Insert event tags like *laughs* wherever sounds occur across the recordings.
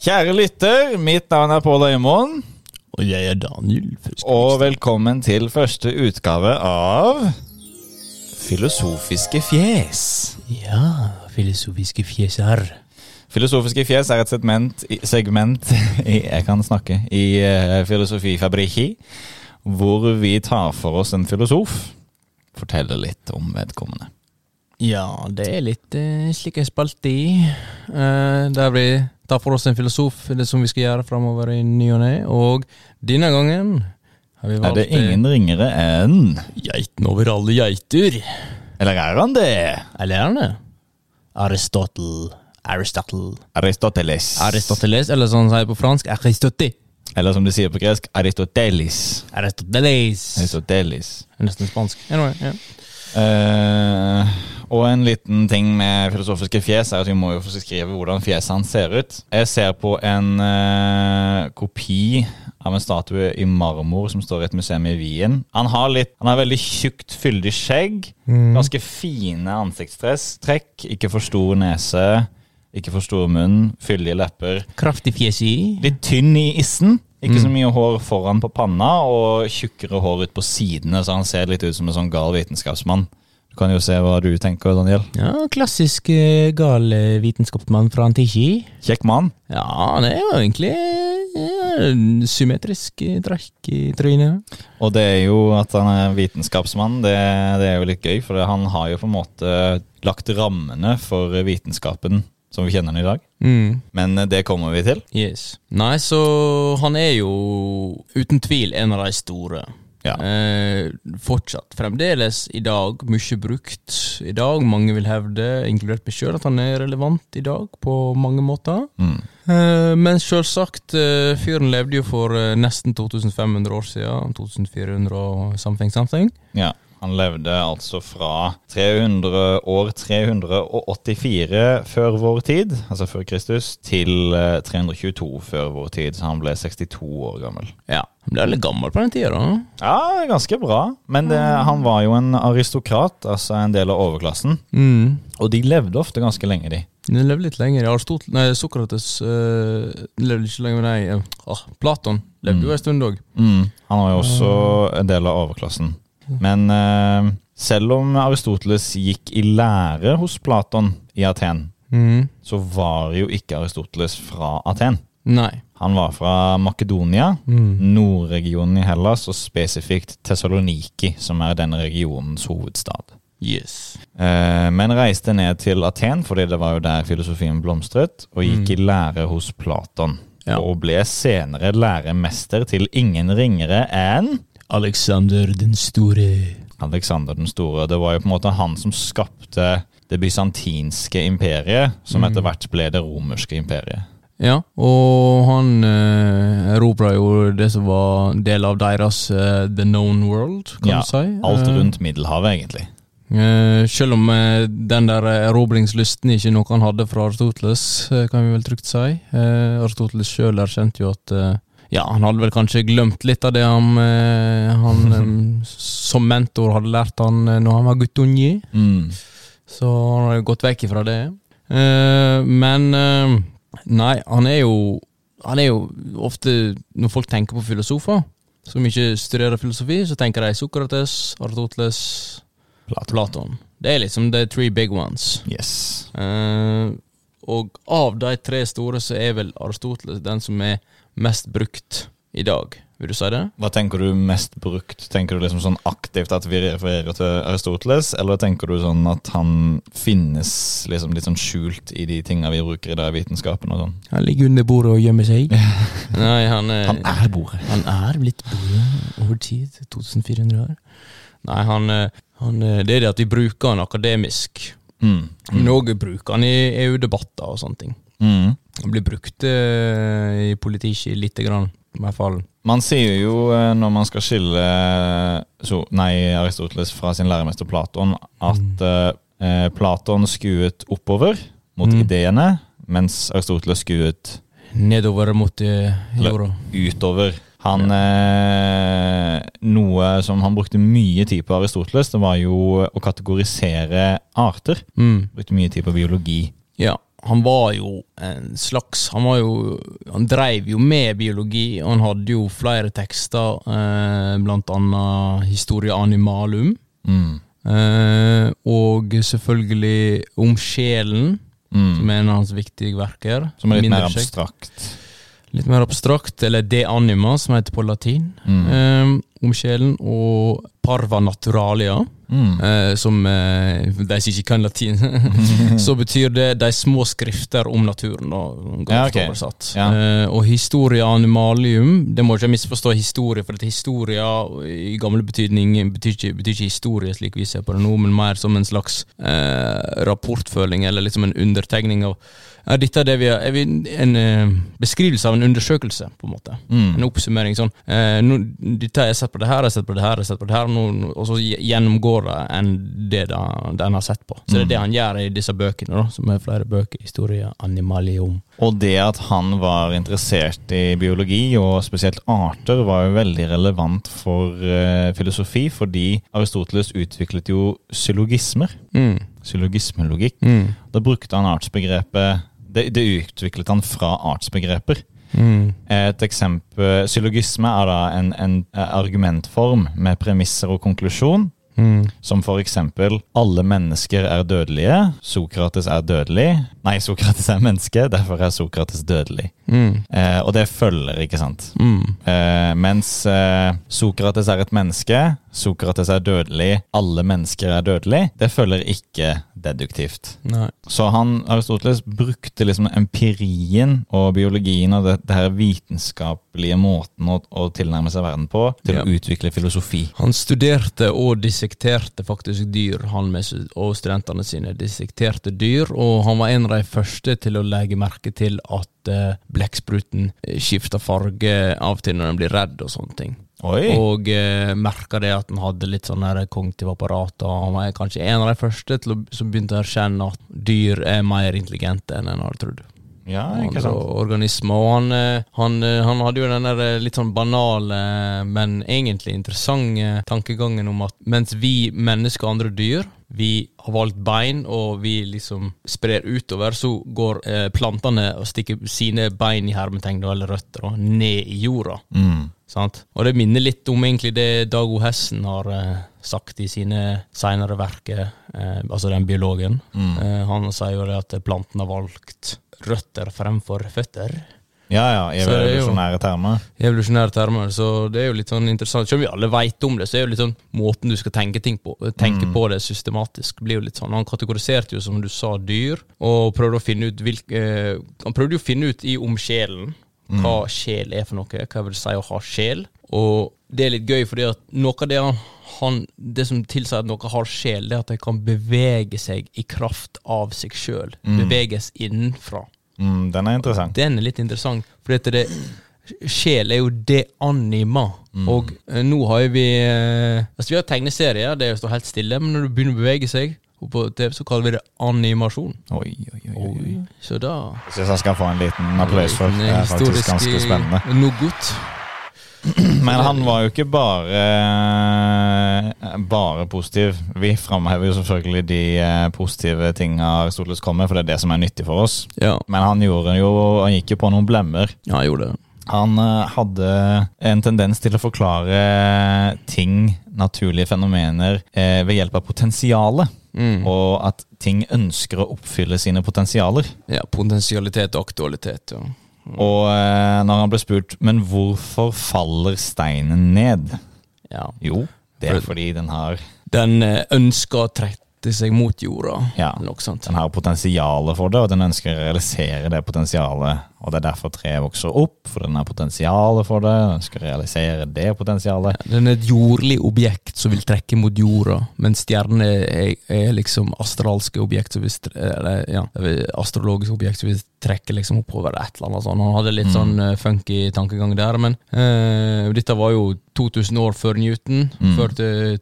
Kjære lytter, mitt navn er Pål Øymoen, Og jeg er Daniel. og velkommen til første utgave av Filosofiske fjes. Ja, filosofiske fjeser. Filosofiske fjes er et segment, segment *laughs* i, jeg kan snakke, i uh, Filosofifabrikki, hvor vi tar for oss en filosof, forteller litt om vedkommende. Ja, det er litt eh, slik en spalte i. Eh, der vi tar for oss en filosof, det som vi skal gjøre framover i ny og ne. Og denne gangen har vi Er det ingen ringere enn geiten over alle geiter. Eller er han det? Eller er han det? Aristotle. Aristotle. Aristoteles. Aristoteles, eller som han sier på fransk, Aristote. Eller som de sier på gresk, Aristotelis. Aristoteles. Aristotelis. Nesten spansk. Anyway, yeah. Eh, og en liten ting med filosofiske fjes er at vi må jo få skrive hvordan fjeset hans ser ut. Jeg ser på en eh, kopi av en statue i marmor som står i et museum i Wien. Han har, litt, han har veldig tjukt, fyldig skjegg. Ganske fine ansiktstrekk. Ikke for stor nese, ikke for stor munn, fyldige lepper. Kraftig fjes i. Litt tynn i issen. Ikke så mye hår foran på panna, og tjukkere hår ut på sidene, så han ser litt ut som en sånn gal vitenskapsmann. Kan jo se hva du tenker, Daniel. Ja, klassisk eh, gal eh, vitenskapsmann fra Antiki. Kjekk mann. Ja, han er jo egentlig ja, en symmetrisk drakk trekk i trynet. Og det er jo at han er vitenskapsmann, det, det er jo litt gøy, for han har jo på en måte lagt rammene for vitenskapen som vi kjenner den i dag. Mm. Men det kommer vi til. Yes. Nei, så han er jo uten tvil en av de store. Ja. Eh, fortsatt fremdeles i dag mye brukt i dag. Mange vil hevde, inkludert meg sjøl, at han er relevant i dag på mange måter. Mm. Eh, men selvsagt, eh, fyren levde jo for eh, nesten 2500 år siden. 2400 og something something. Ja. Han levde altså fra 300 år 384 før vår tid, altså før Kristus, til eh, 322 før vår tid. Så han ble 62 år gammel. Ja, Han ble litt gammel på den tida, da. Ja, ganske bra. Men det, han var jo en aristokrat, altså en del av overklassen. Mm. Og de levde ofte ganske lenge, de. De levde litt lenger. Aristotel, nei, Sokrates øh, levde ikke lenger, nei, øh, ah, Platon levde jo en stund òg. Mm. Han var jo også en del av overklassen. Men uh, selv om Aristoteles gikk i lære hos Platon i Aten, Mm. så var jo ikke Aristoteles fra Aten. Nei. Han var fra Makedonia, Mm. nordregionen i Hellas, og spesifikt Tessaloniki, som er denne regionens hovedstad. Yes. Uh, men reiste ned til Aten, fordi det var jo der filosofien blomstret, og gikk Mm. i lære hos Platon. Ja. Og ble senere læremester til ingen ringere enn Alexander den store. Alexander den store. Det var jo på en måte han som skapte det bysantinske imperiet, som Mm. etter hvert ble det romerske imperiet. Ja, og han øh, erobra jo det som var del av deres eh, The Known World, kan Ja, du si. Alt Eh, rundt Middelhavet, egentlig. eh, selv om eh, den der erobringslysten ikke noe han hadde fra Aristoteles, eh, kan vi vel trygt si. Eh, Aristoteles sjøl erkjente jo at eh, ja, han hadde vel kanskje glemt litt av det han, eh, han *laughs* eh, som mentor hadde lært han eh, når han var guttunge. Mm. Så han har gått vekk ifra det. Eh, men nei, han er jo Han er jo ofte Når folk tenker på filosofer som ikke studerer filosofi, så tenker de Sokrates, Aristoteles, Platon. Det er liksom the three big ones. Yes. Eh, og av de tre store, så er vel Aristoteles den som er mest brukt i dag. Vil du si det? Hva tenker du mest brukt? Tenker du liksom sånn aktivt at vi refererer til Aristoteles, eller tenker du sånn at han finnes liksom litt sånn skjult i de tinga vi bruker i dag vitenskapen og sånn? Han ligger under bordet og gjemmer seg. Nei, han er Han er bordet. Han er blitt bordet over tid. 2400 år. Nei, han, eh, han eh, Det er det at vi bruker han akademisk. Mm. Mm. Noe bruker han i EU-debatter og sånne ting. Mm. Blir brukt eh, i politikk lite grann, i hvert fall. Man sier jo eh, når man skal skille så, nei, Aristoteles fra sin læremester Platon, at eh, Platon skuet oppover mot Mm. ideene, mens Aristoteles skuet Nedover mot eh, jorda. utover. Han eh, Noe som han brukte mye tid på Aristoteles, det var jo å kategorisere arter. Mm. Brukte mye tid på biologi. Ja, han var jo en slags Han var jo Han dreiv jo med biologi, og han hadde jo flere tekster, eh, blant annet Historia Animalum. Mm. Eh, og selvfølgelig Om sjelen, Mm. som er en av hans viktige verker. Som er litt mer abstrakt. Litt mer abstrakt, eller De Anima, som heter på latin. Mm. Eh, om sjelen, og Parva Naturalia, Mm. eh, som eh, de som ikke kan latin, *laughs* så betyr det de små skrifter om naturen, da, Ja, okay. Ja. Eh, og Historia Animalium, det må ikke misforstå historie, for at historia i gamle betydning betyr ikke, betyr ikke historie, slik vi ser på det nå, men mer som en slags eh, rapportføling, eller liksom en undertegning av ja, dette er det vi har, er vi, en eh, beskrivelse av en undersøkelse, på en måte. Mm. En oppsummering sånn eh, nå, Dette har jeg sett på det her, jeg har sett på det her, jeg har sett på det her, nå, og så gjennomgår det enn det da, den har sett på. Så det er det han gjør i disse bøkene, da, som er flere bøker. Historie Animalium. Og det at han var interessert i biologi, og spesielt arter, var jo veldig relevant for uh, filosofi, fordi Aristoteles utviklet jo syllogismer. Mm. Syllogismelogikk. Mm. Da brukte han artsbegrepet det, det utviklet han fra artsbegreper. Mm. Et eksempel Syllogisme er da en, en eh, argumentform med premisser og konklusjon. Mm. Som for eksempel alle mennesker er dødelige, Sokrates er dødelig. Nei, Sokrates er menneske, derfor er Sokrates dødelig. Mm. Eh, og det følger, ikke sant? Mm. Eh, mens eh, Sokrates er et menneske, Sokrates er dødelig, alle mennesker er dødelig. Det følger ikke deduktivt. Nei. Så han, Aristoteles brukte liksom empirien og biologien og det, det her vitenskapelige måten å, å tilnærme seg verden på til Ja. å utvikle filosofi. Han studerte og dissekterte faktisk dyr, han med, og studentene sine dissekterte dyr, og han var en av de første til å legge merke til at eh, blekkspruten skifter farge av og til når den blir redd og sånne ting. Oi! Og eh, merka det at han hadde litt sånn kognitive apparater. Han var kanskje en av de første å, som begynte å erkjenne at dyr er mer intelligente enn en hadde trodd. Ja, ikke sant? organismer. Og han, eh, han, eh, han hadde jo den der eh, litt sånn banale, men egentlig interessante tankegangen om at mens vi mennesker og andre dyr vi har valgt bein, og vi liksom sprer utover, så går eh, plantene og stikker sine bein i hermetegn, eller røtter, da, ned i jorda. Mm. Sant? Og det minner litt om egentlig det Dag O. Hessen har eh, sagt i sine senere verker, eh, altså den biologen. Mm. Han sier jo det at planten har valgt røtter fremfor føtter. Ja, ja, evolusjonære termer. Evolusjonære termer, så det er jo litt sånn interessant. Selv om vi alle veit om det, så er jo litt sånn måten du skal tenke ting på Tenke Mm. på det systematisk, blir jo litt sånn. Han kategoriserte jo, som du sa, dyr, og prøvde å finne ut hvilke eh, Han prøvde jo å finne ut i om sjelen hva sjel er for noe, hva vil det si å ha sjel. Og det er litt gøy, fordi at noe av det han, han Det som tilsier at noe har sjel, det er at det kan bevege seg i kraft av seg sjøl. Beveges innenfra. Mm, den er interessant. Den er litt interessant, for dette det Sjel er jo det anima. Og eh, nå har vi eh, Altså Vi har tegneserier, det står helt stille, men når du begynner å bevege seg og på TV, så kaller vi det animasjon. Oi, oi, oi. oi. Så da Jeg syns han skal få en liten applaus for. Det er faktisk ganske spennende. Noe godt. *clears throat* Men han var jo ikke bare bare positiv. Vi framhever jo selvfølgelig de eh, positive tinga Aristoteles kom med, for det er det som er nyttig for oss. Ja, Men han gjorde jo Han gikk jo på noen blemmer. ja han gjorde det. Han eh, hadde en tendens til å forklare ting, naturlige fenomener, eh, ved hjelp av potensialet. Mm. Og at ting ønsker å oppfylle sine potensialer. Ja, Potensialitet og aktualitet. Ja. Og eh, når han ble spurt Men hvorfor faller steinen ned? ja. Jo, det er fordi den har Den eh, ønsker å trette seg mot jorda, Ja. Den har potensialet for det, og den ønsker å realisere det potensialet. Og det er derfor treet vokser opp, for den har potensialet for det. Den skal realisere det potensialet. Den er et jordlig objekt som vil trekke mot jorda, mens stjerner er, er liksom astralske objekt som vil eller, ja, astrologiske objekt som vil trekke liksom oppover et eller annet sånt. Han hadde litt sånn eh, funky tankegang der, men eh, dette var jo 2000 år før Newton, Mm. før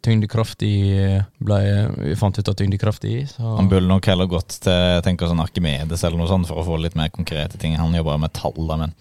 tyngdekraft i ble Vi fant ut av tyngdekraft i. Så. Han burde nok heller gått til tenker sånn Arkimedes eller noe sånt for å få litt mer konkrete ting. Han jobber med tall, da, men,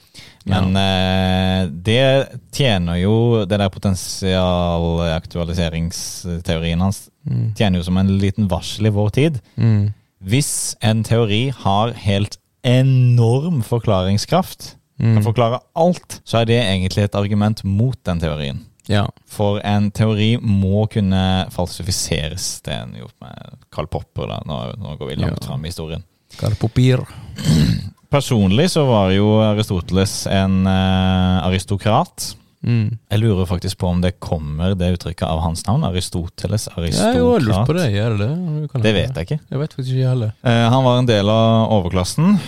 men eh, det tjener jo Det der potensialaktualiseringsteorien hans Mm. tjener jo som en liten varsel i vår tid. Mm. Hvis en teori har helt enorm forklaringskraft, Mm. kan forklare alt, så er det egentlig et argument mot den teorien. Ja. For en teori må kunne falsifiseres. Det er en gjort med Karl Popper. Da. Nå, nå går vi langt Ja. fram i historien. Karpopir. *clears throat* Personlig så var jo Aristoteles en uh, aristokrat. Mm. Jeg lurer faktisk på om det kommer det uttrykket av hans navn. Aristoteles, Ja, jeg har lyst aristokrat. på det. Gjør det det? Det vet jeg ikke. Jeg vet faktisk ikke heller. Uh, han var en del av overklassen.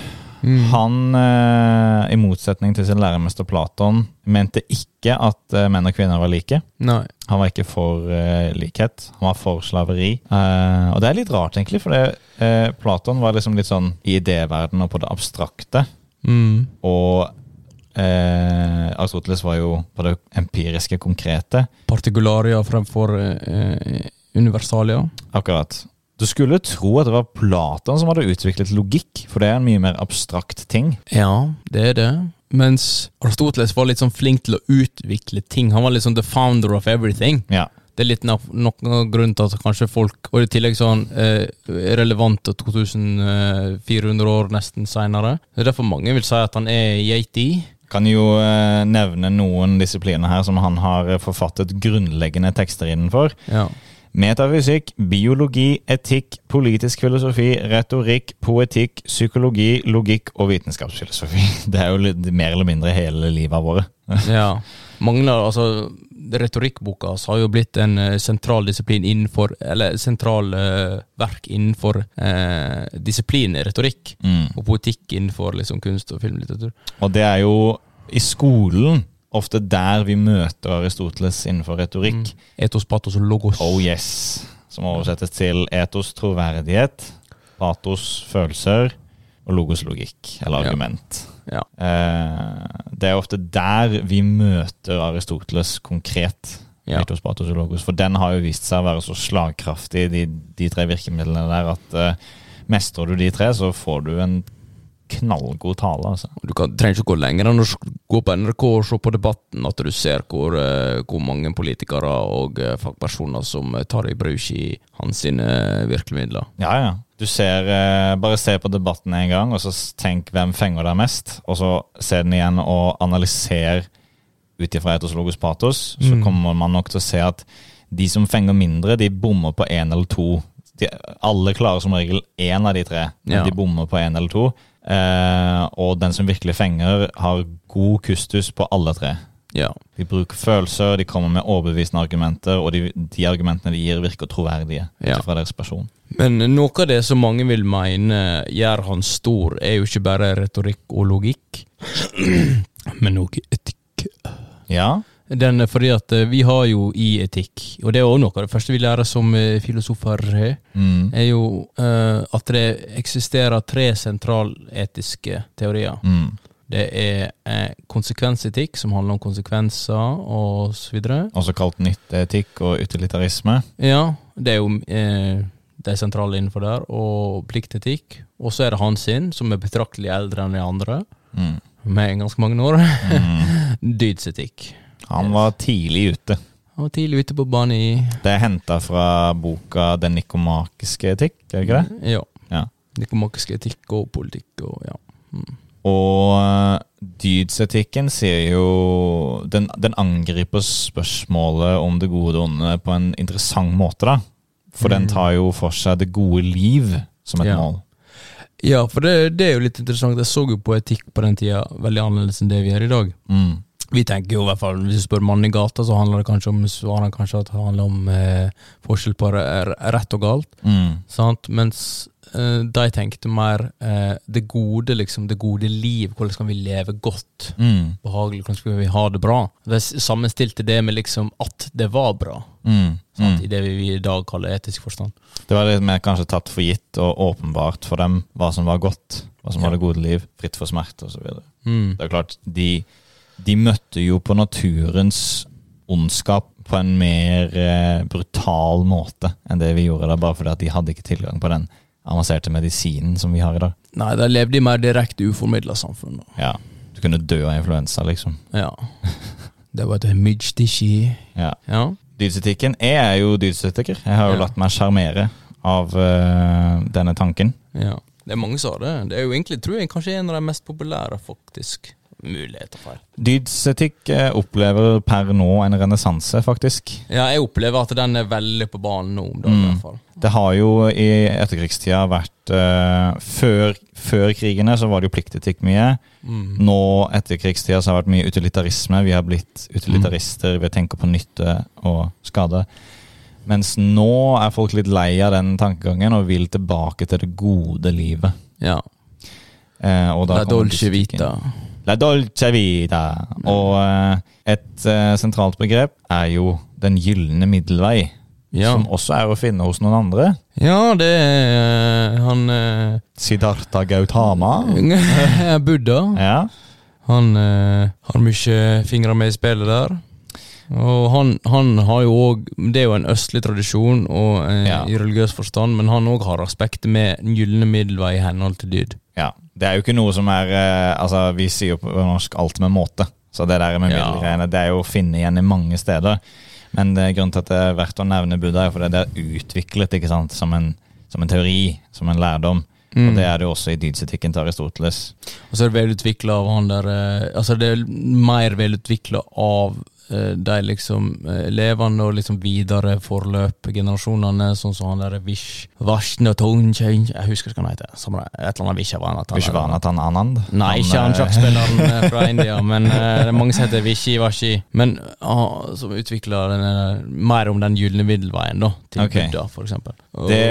Mm. Han, eh, i motsetning til sin læremester Platon, mente ikke at eh, menn og kvinner var like. Nei. Han var ikke for eh, likhet, han var for slaveri. Og det er litt rart, egentlig, for Platon var liksom litt sånn i idéverdenen og på det abstrakte. Mm. Og eh, Aristoteles var jo på det empiriske, konkrete. Partikularia fremfor eh, universalia. Akkurat. Du skulle tro at det var Platon som hadde utviklet logikk, for det er en mye mer abstrakt ting. Ja, det er det. Mens Aristoteles var litt sånn flink til å utvikle ting. Han var litt sånn the founder of everything. Ja. Det er litt nok- noen grunn til at kanskje folk Og i tillegg så han eh, relevant 2400 år nesten seinere. Det er derfor mange vil si at han er yeti. Kan jo eh, nevne noen disipliner her som han har eh, forfattet grunnleggende tekster innenfor. Ja. Metafysikk, biologi, etikk, politisk filosofi, retorikk, poetikk, psykologi, logikk og vitenskapsfilosofi. *laughs* Det er jo litt, mer eller mindre hele livet vårt. *laughs* ja. Mangler altså, Retorikkboka har jo blitt en eh, sentral disiplin innenfor Eller sentral uh, verk innenfor uh, disiplinen retorikk. Mm. Og poetikk innenfor liksom, kunst og filmlitteratur. Og det er jo i skolen ofte der vi møter Aristoteles innenfor retorikk. Etos, patos og logos. Oh yes. Som oversettes til etos troverdighet, patos følelser og logos logikk, eller Ja. argument. Ja. Eh, det er ofte der vi møter Aristoteles konkret. Ja. Etos, patos og logos. For den har jo vist seg å være så slagkraftig, de, de tre virkemidlene der, at eh, mestrer du de tre, så får du en knallgod tale. altså. Du kan, trenger ikke gå lenger enn å gå på NRK og se på debatten, at du ser hvor, eh, hvor mange politikere og eh, fagpersoner som eh, tar i bruk i hans virkemidler. Ja, ja. Du ser, Bare se på debatten en gang, og så tenk hvem fenger deg mest. Og så se den igjen og analyser ut ifra etos logos patos. Så Mm. kommer man nok til å se at de som fenger mindre, de bommer på én eller to. De, alle klarer som regel én av de tre, men Ja. de bommer på én eller to. Eh, og den som virkelig fenger, har god kustus på alle tre. Ja. De bruker følelser, de kommer med overbevisende argumenter, og de, de argumentene de gir, virker troverdige Ja. ifra deres person. Men noe av det som mange vil mene gjør han stor, er jo ikke bare retorikk og logikk, *clears throat* men òg etikk. Ja, Den er fordi at eh, vi har jo i etikk, og det er også noe av det første vi lærer som eh, filosofer, mm. er jo uh, at det eksisterer tre sentraletiske teorier. Mm. Det er eh, konsekvensetikk, som handler om konsekvenser og så videre. Også kalt nytteetikk og utilitarisme. Ja, det er jo eh, de sentrale innenfor der, og pliktetikk. Og så er det hans sin, som er betraktelig eldre enn de andre, Mm. med ganske mange år. Mm. *laughs* Dydsetikk. Han var tidlig ute. Han var tidlig ute på banen i Det er henta fra boka Den nikomakiske etikk, er det ikke det? Ja. Ja. Nikomakisk etikk og politikk og ja. Mm. Og eh, dydsetikken sier jo den, den angriper spørsmålet om det gode og onde på en interessant måte, da. For den Mm. tar jo for seg det gode liv som et Ja. mål. Ja, for det, det er jo litt interessant. Jeg så jo på etikk på den tida veldig annerledes enn det vi gjør i dag. Mm. Vi tenker jo i hvert fall, Hvis du spør mannen i gata, så handler det kanskje om, svarer han kanskje at det handler om eh, forskjell på rett og galt. Mm. Sant? Mens eh, de tenkte mer eh, det gode, liksom. Det gode liv. Hvordan kan vi leve godt? Mm. Behagelig. Hvordan skal vi ha det bra? Er sammenstilte det med liksom at det var bra. Mm. Sant? Mm. I det vi i dag kaller etisk forstand. Det var litt mer kanskje tatt for gitt og åpenbart for dem hva som var godt, hva som Ja. var det gode liv, fritt for smerte osv. Mm. Det er klart, de, de møtte jo på naturens ondskap på en mer eh, brutal måte enn det vi gjorde da, bare fordi at de hadde ikke tilgang på den avanserte medisinen som vi har i dag. Nei, de levde i mer direkte uformidla samfunn. da. Ja, Du kunne dø av influensa, liksom. Ja. Det var et mydjdishi. Ja. Ja. Dydsetikken Jeg er jo dydsetiker. Jeg har jo Ja. latt meg sjarmere av uh, denne tanken. Ja. Det er mange som har det. Det er jo egentlig, tror jeg, kanskje en av de mest populære, faktisk. Muligheter for. Dydsetikk eh, opplever per nå en renessanse, faktisk. Ja, jeg opplever at den er veldig på banen nå om dagen, Mm. i hvert fall. Det har jo i etterkrigstida vært uh, før, før krigene så var det jo pliktetikk mye. Mm. Nå etter krigstida så har det vært mye utilitarisme. Vi har blitt utilitarister. Vi tenker på nytte og skade. Mens nå er folk litt lei av den tankegangen og vil tilbake til det gode livet. Ja. Eh, La dolce vita. La dolce vita. Og eh, et eh, sentralt begrep er jo den gylne middelvei. Ja. Som også er å finne hos noen andre. ja, det er eh, han eh, Siddhartha Gautama. *laughs* Buddha. Ja. Han eh, har mye fingre med i spillet der. Og han, han har jo òg Det er jo en østlig tradisjon og, eh, Ja. i religiøs forstand, men han òg har aspektet med den gylne middelvei i henhold til dyd. ja. Det er jo ikke noe som er eh, Altså, vi sier jo på norsk 'alt med måte'. Så det der med Ja. det er jo å finne igjen i mange steder. Men det er grunnen til at det er verdt å nevne Buddha, er fordi det er utviklet ikke sant, som en, som en teori, som en lærdom. Mm. Og det er det jo også i dydsetikken til Aristoteles. Og så er det velutvikla av han der eh, Altså, det er mer velutvikla av eh, de liksom elevene og liksom videre forløp, generasjonene, sånn som han der Vish Vashna Tonchain Jeg husker ikke hva han heter. Som Et eller annet Vishavanatan. Vishavanatan Anand. Nei, ikke han eh, sjakkspilleren eh, *laughs* fra India, men eh, det er mange som heter Vishi Vashi. Men ah, som utvikla mer om den gylne middelveien, da, til okay. Buddha, for eksempel. Og- Det,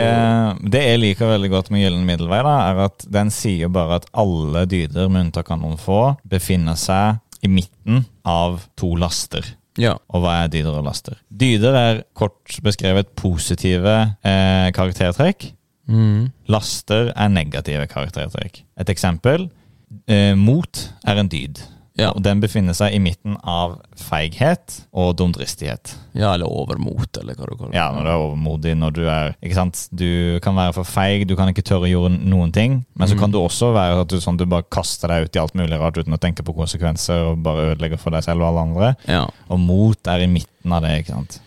det jeg liker veldig godt med Gyllen middelvei, da, er at den sier bare at alle dyder, med unntak av noen få, befinner seg i midten av to laster. Ja. Og hva er dyder og laster? Dyder er kort beskrevet positive eh, karaktertrekk. Mm. Laster er negative karaktertrekk. Et eksempel. Eh, mot er en dyd. Ja. Og den befinner seg i midten av feighet og dumdristighet. ja, eller overmot, eller hva du kaller det. Ja, når du er overmodig, når du er Ikke sant? Du kan være for feig, du kan ikke tørre å gjøre noen ting. Men så Mm. kan du også være at du, sånn, du bare kaster deg ut i alt mulig rart uten å tenke på konsekvenser og bare ødelegger for deg selv og alle andre. Ja. Og mot er i midten av det, ikke sant.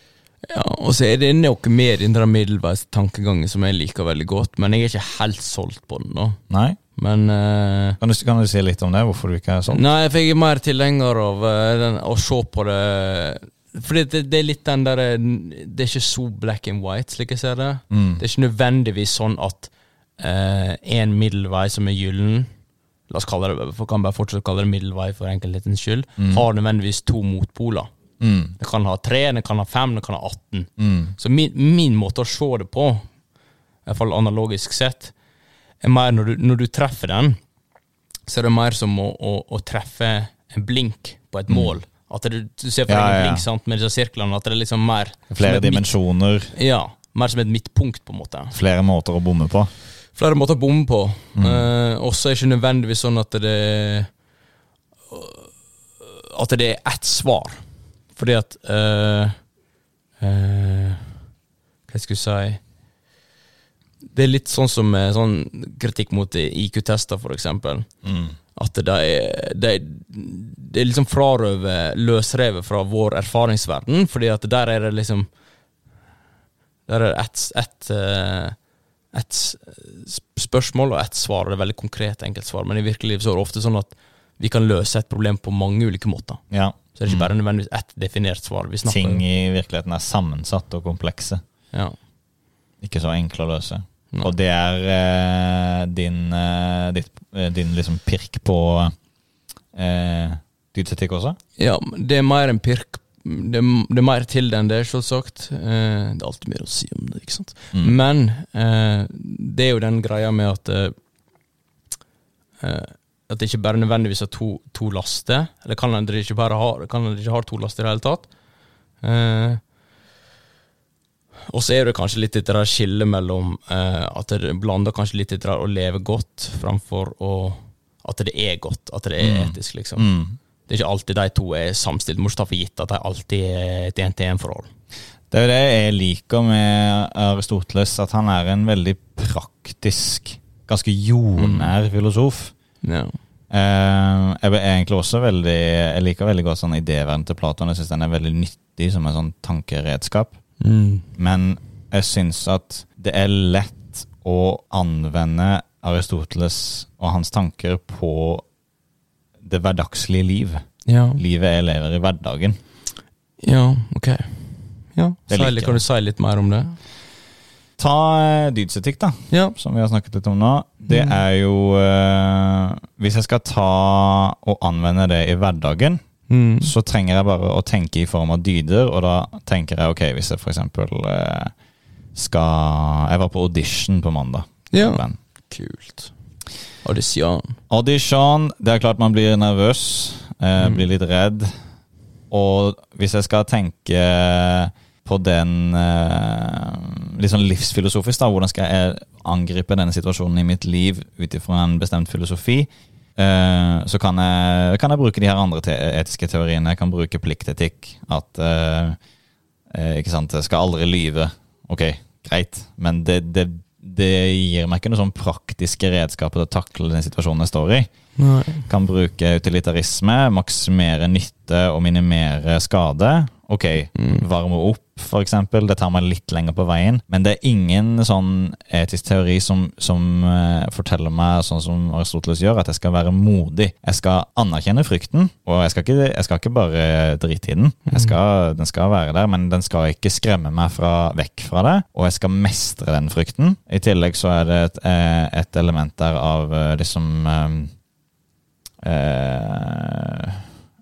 Ja, og så er det noe mer i den middelveis tankegangen som jeg liker veldig godt, men jeg er ikke helt solgt på den. nå. Nei? Men uh, Kan du, kan du si litt om det? Hvorfor du ikke er sånn? Nei, for jeg er mer tilhenger av uh, den, å se på det Fordi det, det er litt den der eh, Det er ikke så black and white, slik jeg ser det. Mm. Det er ikke nødvendigvis sånn at eh, en middelvei som er gyllen La oss kalle det, for kan bare fortsatt kalle det middelvei for enkelhetens skyld. Mm. Har nødvendigvis to motpoler. Mm. Det kan ha tre, det kan ha fem, det kan ha 18. Mm. Så min, min måte å se det på, i hvert fall analogisk sett, er mer når du, når du treffer den, så er det mer som å, å, å treffe en blink på et mål. At det, du ser for Mm. deg Ja, en blink sant, med disse sirklene, at det er liksom mer Flere dimensjoner. midt- Ja, mer som et midtpunkt, på en måte. flere måter å bomme på. Flere måter å bomme på. Mm. Eh, også er det ikke nødvendigvis sånn at det At det er ett svar. Fordi at eh, eh, Hva skal jeg si Det er litt sånn som sånn kritikk mot IQ-tester, for eksempel. Mm. At det er, det er, det er liksom frarøvet løsrevet fra vår erfaringsverden, fordi at der er det liksom Der er det ett et, eh, et spørsmål og ett svar, det er veldig konkret enkeltsvar, men i virkeligheten så er det ofte sånn at vi kan løse et problem på mange ulike måter. Ja. Så det er ikke bare nødvendigvis ett definert svar. Ting i virkeligheten er sammensatt og komplekse. ja. Ikke så enkle å løse. Nei. Og det er eh, din, eh, ditt, eh, din liksom pirk på eh, dydsetikk også? ja, det er mer en pirk det det er mer til det enn det, selvsagt. Eh, det er alltid mer å si om det, ikke sant. Mm. Men eh, det er jo den greia med at eh, At det ikke bare nødvendigvis er to, to laster. Eller kan det ikke bare ha Kan ikke ha to laster i det hele tatt? Eh, og så er det kanskje litt etter det skillet mellom eh, at det blander kanskje litt etter å leve godt framfor å At det er godt, at det er Mm. etisk, liksom. Mm. Det er ikke alltid de to er samstilt. Du må ikke ta for gitt at de alltid er et én-til-én-forhold. Det er jo det jeg liker med Aristoteles, at han er en veldig praktisk, ganske jordnær filosof. Ja. Uh, jeg egentlig også veldig Jeg liker veldig godt sånn idéverden til Platon. Jeg syns den er veldig nyttig som en sånn tankeredskap. Mm. Men jeg syns at det er lett å anvende Aristoteles og hans tanker på det hverdagslige liv. Ja. Livet jeg lever i hverdagen. ja, ok. Ja, Særlig. Kan du si litt mer om det? Ta eh, dydsetikk, da. Ja. som vi har snakket litt om nå, det Mm. er jo eh, Hvis jeg skal ta og anvende det i hverdagen, Mm. så trenger jeg bare å tenke i form av dyder, og da tenker jeg ok, hvis jeg for eksempel eh, skal Jeg var på audition på mandag. ja. Men Kult. Audition. Audition, det er klart man blir nervøs, eh, Mm. blir litt redd. Og hvis jeg skal tenke på den eh, litt sånn livsfilosofisk, da, hvordan skal jeg angripe denne situasjonen i mitt liv ut ifra en bestemt filosofi, eh, så kan jeg, kan jeg bruke de her andre te etiske teoriene. Jeg kan bruke pliktetikk. At uh, ikke sant, jeg skal aldri lyve. Ok, greit, men det, det, det gir meg ikke noen sånn praktiske redskaper til å takle den situasjonen jeg står i. Nei. Kan bruke utilitarisme, maksimere nytte og minimere skade. Ok, varme opp, eksempel. Det tar meg litt lenger på veien. Men det er ingen sånn etisk teori som, som uh, forteller meg, sånn som Aristoteles gjør, at jeg skal være modig. Jeg skal anerkjenne frykten, og jeg skal ikke, jeg skal ikke bare drite i den. Skal, den skal være der, men den skal ikke skremme meg fra, vekk fra det. Og jeg skal mestre den frykten. I tillegg så er det et, eh, et element der av liksom eh, eh,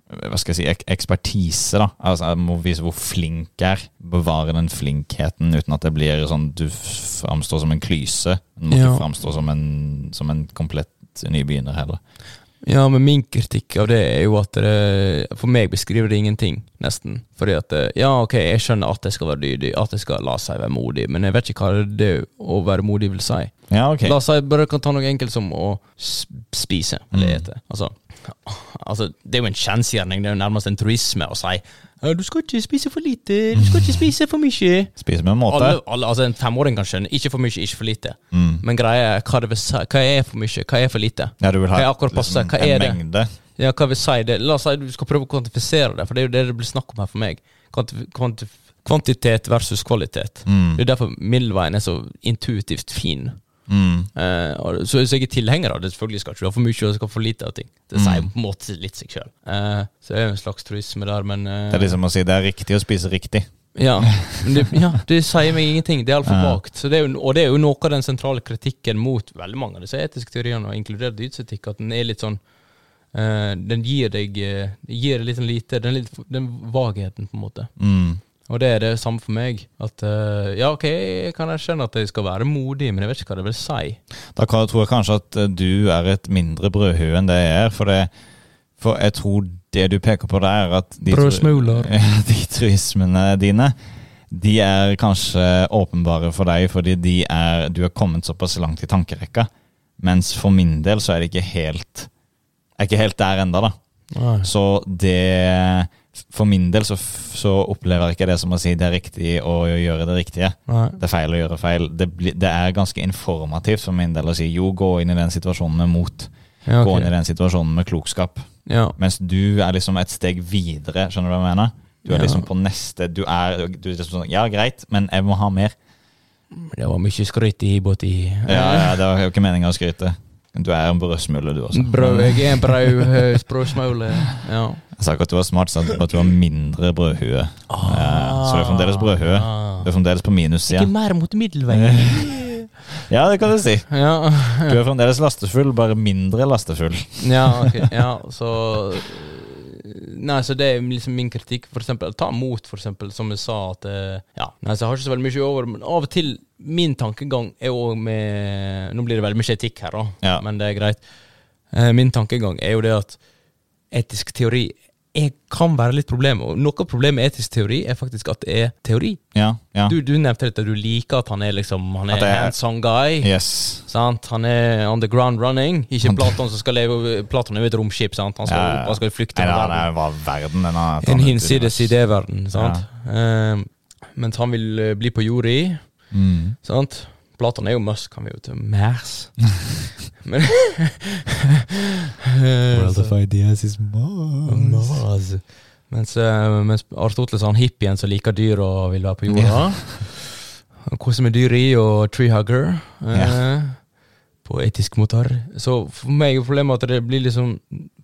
hva skal jeg si, ek ekspertise. da. Altså, Jeg må vise hvor flink jeg er. Bevare den flinkheten uten at det blir sånn du framstår som en klyse. Du må Ja. du framstår som en, som en komplett nybegynner heller. Ja, men min kritikk av det er jo at det, for meg beskriver det ingenting, nesten. Fordi at eh, ja, ok, jeg skjønner at jeg skal være dydig, at jeg skal la seg være modig, men jeg vet ikke hva det å være modig vil si. Ja, okay. La oss si bare kan ta noe enkelt som å spise eller Mm. Altså, altså, det er jo en kjensgjerning, det er jo nærmest en truisme å si du skal ikke spise for lite, du skal ikke spise for mye. Spise med en måte. Alle, alle, altså En femåring kan skjønne ikke for mye, ikke for lite. Mm. Men greia er hva vil. Hva er for mye, hva er for lite? Ja, du vil ha? Hva en det? mengde. Ja, hva vil si det? La oss si du skal prøve å kvantifisere det, for det er jo det det blir snakk om her for meg. Kvantif kvantif kvantitet versus kvalitet. Mm. Det er derfor middelveien er så intuitivt fin. Mm. Uh, og, så, hvis jeg er tilhenger av det. Selvfølgelig skal ikke du ha for mye og skal for lite av ting. Det sier Mm. på en måte litt seg sjøl. så det er jo en slags truisme der, men uh, Det er liksom å si det er riktig å spise riktig. ja, det, ja, *laughs* det sier meg ingenting. Det er altfor Ja. vagt. Jo, og det er jo noe av den sentrale kritikken mot veldig mange av disse etiske teoriene, og inkludert dydsetikk, at den er litt sånn uh, Den gir deg uh, gir litt En lite Den, litt, den vagheten, på en måte. Mm. Og det er det samme for meg. At uh, ja, ok, jeg kan skjønne at jeg skal være modig, men jeg vet ikke hva det vil si. Da kan- tror jeg kanskje at eh, du er et mindre brødhue enn det jeg er. For, det, for jeg tror det du peker på der, at de, tru- Brødsmuler. *laughs* Ja, de truismene dine de er kanskje åpenbare for deg fordi de er, du er kommet såpass langt i tankerekka. Mens for min del så er det ikke helt Jeg er ikke helt der enda da. Nei. Så det For min del så, så opplever jeg ikke det som å si det er riktig å gjøre det riktige. Nei. Det er feil å gjøre feil. Det, bli, det er ganske informativt for min del å si jo, gå inn i den situasjonen med mot. Ja, Gå inn i den situasjonen med klokskap. ja. Mens du er liksom et steg videre, skjønner du hva jeg mener? Du er Ja. liksom på neste Du er, du er liksom sånn Ja, greit, men jeg må ha mer. Det var mye skryt i båti. Ja, ja, Det var jo ikke meninga å skryte. Du er en brødsmule, du også. Brød, jeg er en eh, brødsmule. Ja. Jeg sa ikke at du var smart, jeg sa at du var mindre brødhue. Ja, så du er fremdeles brødhue. Ah. Du er fremdeles på minussida. Ikke mer mot middelveien. *laughs* Ja, det kan du si. ja. Du er fremdeles lastefull, bare mindre lastefull. *laughs* ja, ok. Ja, så Nei, så det er liksom min kritikk. For eksempel, ta mot, for eksempel, som jeg sa at eh, Ja, nei, så jeg har ikke så veldig mye over, men av og til Min tankegang er òg med Nå blir det veldig mye etikk her, da, Ja. men det er greit. Eh, min tankegang er jo det at etisk teori er, kan være litt problem. Og noe av problemet med etisk teori er faktisk at det er teori. Ja, ja. Du, du nevnte at du liker at han er liksom Han er er- hands-on guy. Yes. Sant? Han er on the ground running. Ikke Platon som skal leve Platon er jo et romskip. Sant? Han skal, Ja, han skal flykte Ja, det var verden. denne, En hinsides idéverden. Sant? Eh, mens han vil eh, bli på jorda. Mm. Sant? Platon er jo Musk, han vil jo til Mars. *laughs* Men *laughs* of *laughs* ideas is Mars. Mars. Mens, eh, mens Aristoteles er han hippien som liker dyr og vil være på jorda. Kose med dyr i og treehugger. Eh, På etisk motor. Så for meg er problemet at det blir liksom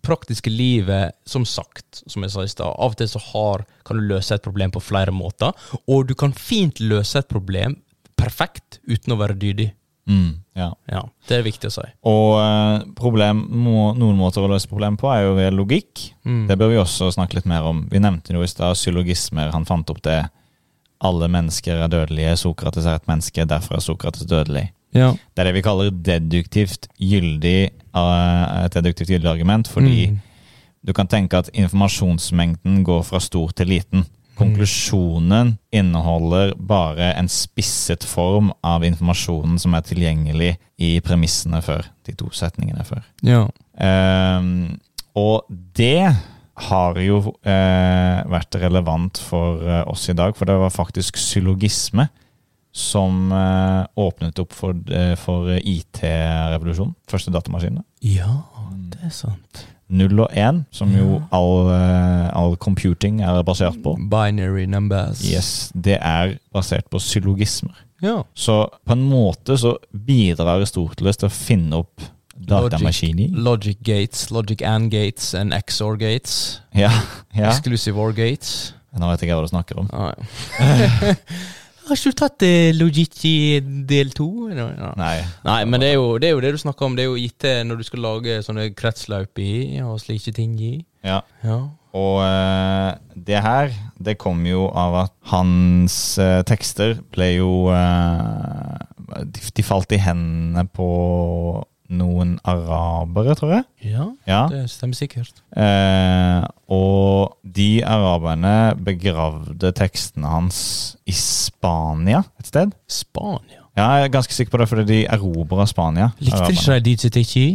praktiske livet, som sagt, som jeg sa i stad, av og til så har, kan du løse et problem på flere måter, og du kan fint løse et problem perfekt uten å være dydig. Mm, ja. Ja, det er viktig å si. Og eh, problem, må, noen måter å løse problem på er jo ved logikk. Mm. Det bør vi også snakke litt mer om. Vi nevnte jo i stad psylogismer. Han fant opp det. Alle mennesker er dødelige. Sokrates er et menneske, derfor er Sokrates dødelig. Ja. Det er det vi kaller deduktivt gyldig, eh, et deduktivt gyldig argument, fordi Mm. du kan tenke at informasjonsmengden går fra stor til liten. Konklusjonen inneholder bare en spisset form av informasjonen som er tilgjengelig i premissene før. De to setningene før. ja. Um, og det har jo eh, vært relevant for eh, oss i dag, for det var faktisk syllogisme som eh, åpnet opp for, eh, for IT-revolusjonen. Første datamaskinene. Ja, det er sant. Null og 1, som jo all, eh, all computing er basert på. Binary numbers. Yes, Det er basert på syllogismer. Ja. Så på en måte så bidrar Aristoteles til å finne opp datamaskiner. Logic gates, logic and gates and XOR gates. Ja, ja. Exclusive or gates. Nå vet jeg hva du snakker om. Ah, *laughs* ja. Har ikke du tatt eh, Logici del to? Ja. Nei. Nei, men det er, jo, det er jo det du snakker om. Det er jo eh, når du skal lage sånne kretsløp i, og slike ting i. Ja. Ja. Og eh, det her, det kom jo av at hans eh, tekster ble jo eh, de, de falt i hendene på noen arabere, tror jeg. ja, Ja. det stemmer sikkert. Eh, og de araberne begravde tekstene hans i Spania et sted. Spania. Ja, jeg er ganske sikker på det, fordi de erobra Spania. Likte ikke de Dizzetiki?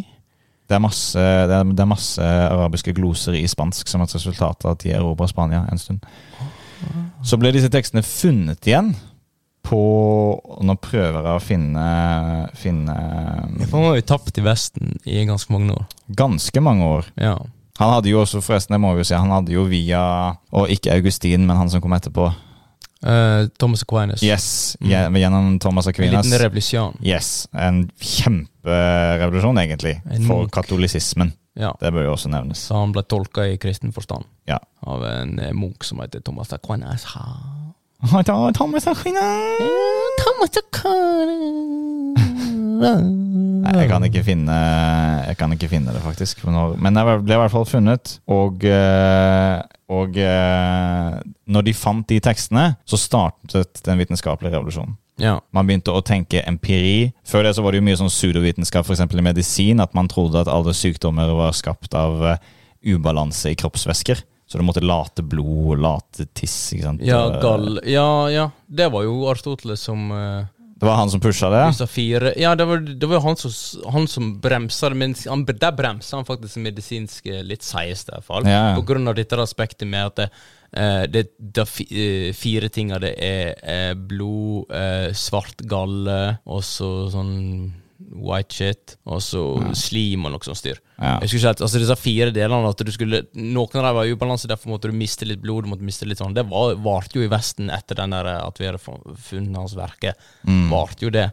Det er, masse, det, er, det er masse arabiske gloser i spansk som et resultat av at de erobra Spania en stund. Så ble disse tekstene funnet igjen på Nå prøver jeg å finne, finne For han har jo tapt i Vesten i ganske mange år. ganske mange år. Ja. Han hadde jo også, forresten, det må vi jo si, han hadde jo via Og ikke Augustin, men han som kom etterpå. Uh, Thomas Aquinas. Yes, Mm. Gjennom Thomas En liten revolusjon. Yes, En kjemperevolusjon, egentlig, En for munk. katolisismen. Ja. Det bør jo også nevnes. Så han ble tolka i kristen forstand Ja. av en eh, munk som heter Thomas Aquinas. Thomas Aquinas! Thomas Nei, jeg kan ikke finne Jeg kan ikke finne det, faktisk. men det ble i hvert fall funnet. Og, og når de fant de tekstene, så startet den vitenskapelige revolusjonen. Ja. Man begynte å tenke empiri. Før det så var det jo mye sånn pseudovitenskap, f.eks. i medisin, at man trodde at alle sykdommer var skapt av ubalanse i kroppsvæsker. Så du måtte late blod, late tiss. ikke sant? Ja, eh, gall. Ja, ja. Det var jo Aristoteles som uh, Det var han som pusha det? fire Ja, det var, det var jo han som, han som bremsa det, men han, der bremsa han faktisk det medisinske litt seigeste, i hvert fall. Ja, ja. På grunn av dette aspektet med at det, eh, det, det eh, fire tinga det er eh, blod, eh, svart galle, og så sånn white shit, og så slim og noe sånt styr. Ja. Jeg husker ikke helt, altså Disse fire delene at du skulle Noen av dem var i ubalanse, derfor måtte du miste litt blod. Du måtte miste litt sånn Det var- varte jo i Vesten etter den der at vi hadde funnet hans verke. Mm. Varte jo det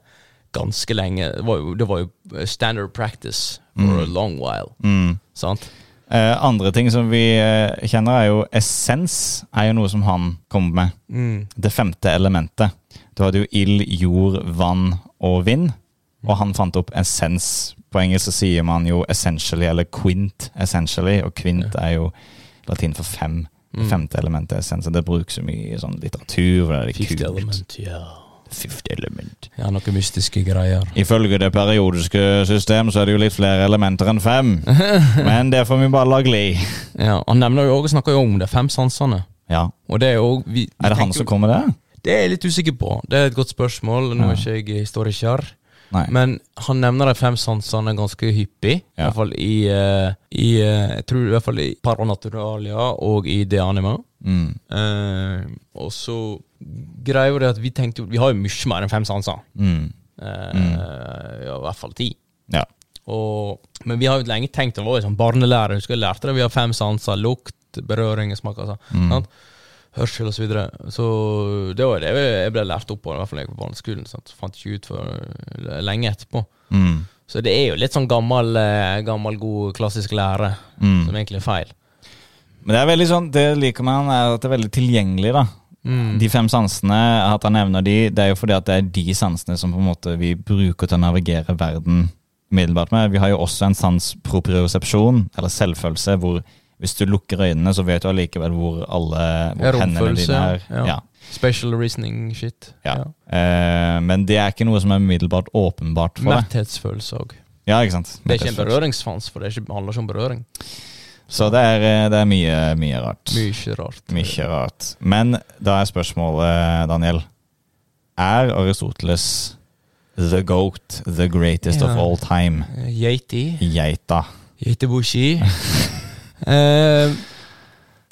ganske lenge. Det var jo, det var jo standard practice for a long while. Mm. Sant? Eh, andre ting som vi eh, kjenner, er jo essens. Er jo noe som han kommer med. Mm. Det femte elementet. Du hadde jo ild, jord, vann og vind. Og han fant opp essens. På engelsk så sier man jo essentially, eller quint essentially. Og quint er jo latin for fem. Det Mm. femte elementet er essens. Og det brukes så mye i sånn litteratur. Det er litt Fifth kult. element, ja. Fifth element. Ja, noen mystiske greier. Ifølge det periodiske system så er det jo litt flere elementer enn fem. *laughs* Men det får vi bare la gli. Ja, Han nevner jo også, snakker jo om det fem sansene. Ja. Og det er jo vi, vi Er det han som kommer med det? Det er jeg litt usikker på. Det er et godt spørsmål. Nå er ikke jeg historiker. Nei. Men han nevner de fem sansene ganske hyppig. I hvert fall i, uh, i uh, Jeg tror i hvert fall i Paranaturalia og i De Anima. Mm. Uh, og så greier jo det at vi tenkte Vi har jo mye mer enn fem sanser. Mm. Mm. ja, I hvert fall ti. Ja. Og, men vi har jo lenge tenkt Det var jo sånn barnelærer. Husker jeg lærte det. Vi har fem sanser. Lukt, berøring, smak. Altså, Mm. sant? Hørsel osv. Så, videre. så det var det jeg ble lært opp på, i hvert fall jeg på barneskolen. Sant? Fant ikke ut for lenge etterpå. Mm. Så det er jo litt sånn gammel, eh, gammel god klassisk lære, Mm. som egentlig er feil. Men det er veldig sånn, det liker man, er at det er veldig tilgjengelig, da. Mm. De fem sansene, at han nevner de, det er jo fordi at det er de sansene som på en måte vi bruker til å navigere verden umiddelbart med. Vi har jo også en sans propriosepsjon, eller selvfølelse, hvor hvis du lukker øynene, så vet du allikevel hvor alle hvor hendene dine er. ja. Ja. Special reasoning shit. Ja. Eh, men det er ikke noe som er umiddelbart åpenbart for deg. Metthetsfølelse òg. Ja, ikke sant? Det er ikke en berøringsfans, for det er ikke, handler ikke om berøring. Så det er, eh, det er mye, mye rart. Mye rart. Mye rart. Men da er spørsmålet, Daniel Er Aristoteles the goat, the greatest of all time? Geiti. Geita. Yeitibushi. *laughs* eh,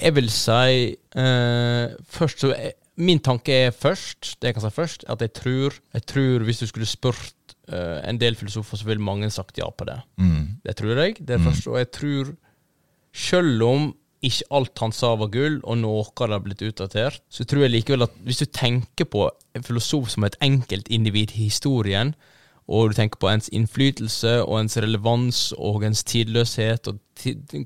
jeg vil si eh, Først så jeg, Min tanke er først, det jeg kan si først, at jeg tror, jeg tror hvis du skulle spurt eh, en del filosofer, så ville mange sagt ja på det. Mm. Det tror jeg. Det er Mm. først, og jeg tror Selv om ikke alt han sa var gull, og noe har blitt utdatert, så tror jeg likevel at hvis du tenker på en filosof som et enkeltindivid i historien, og du tenker på ens innflytelse og ens relevans og ens tidløshet, og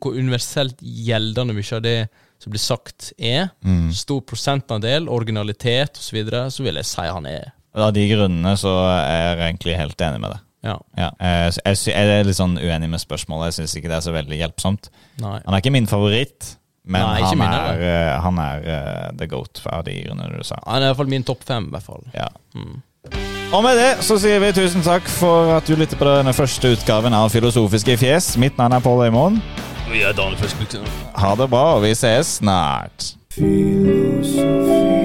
hvor universelt gjeldende mye av det som blir sagt, er, Mm. stor prosentandel, originalitet osv., så, videre, så vil jeg si han er Av de grunnene så er jeg egentlig helt enig med det. Ja. Ja. eh, Jeg, jeg er litt sånn uenig med spørsmålet. Jeg syns ikke det er så veldig hjelpsomt. Nei. Han er ikke min favoritt, men Nei, han, min er, eh, han er uh, the goat av de grunnene du sa. Han er i hvert fall min topp fem, i hvert fall. Ja. Mm. Og med det så sier vi tusen takk for at du lytter på denne første utgaven av Filosofiske fjes. Mitt navn er Pål Øymoen. Vi er Daniel Førskbuksen. Ha det bra, og vi ses snart. Filosofi.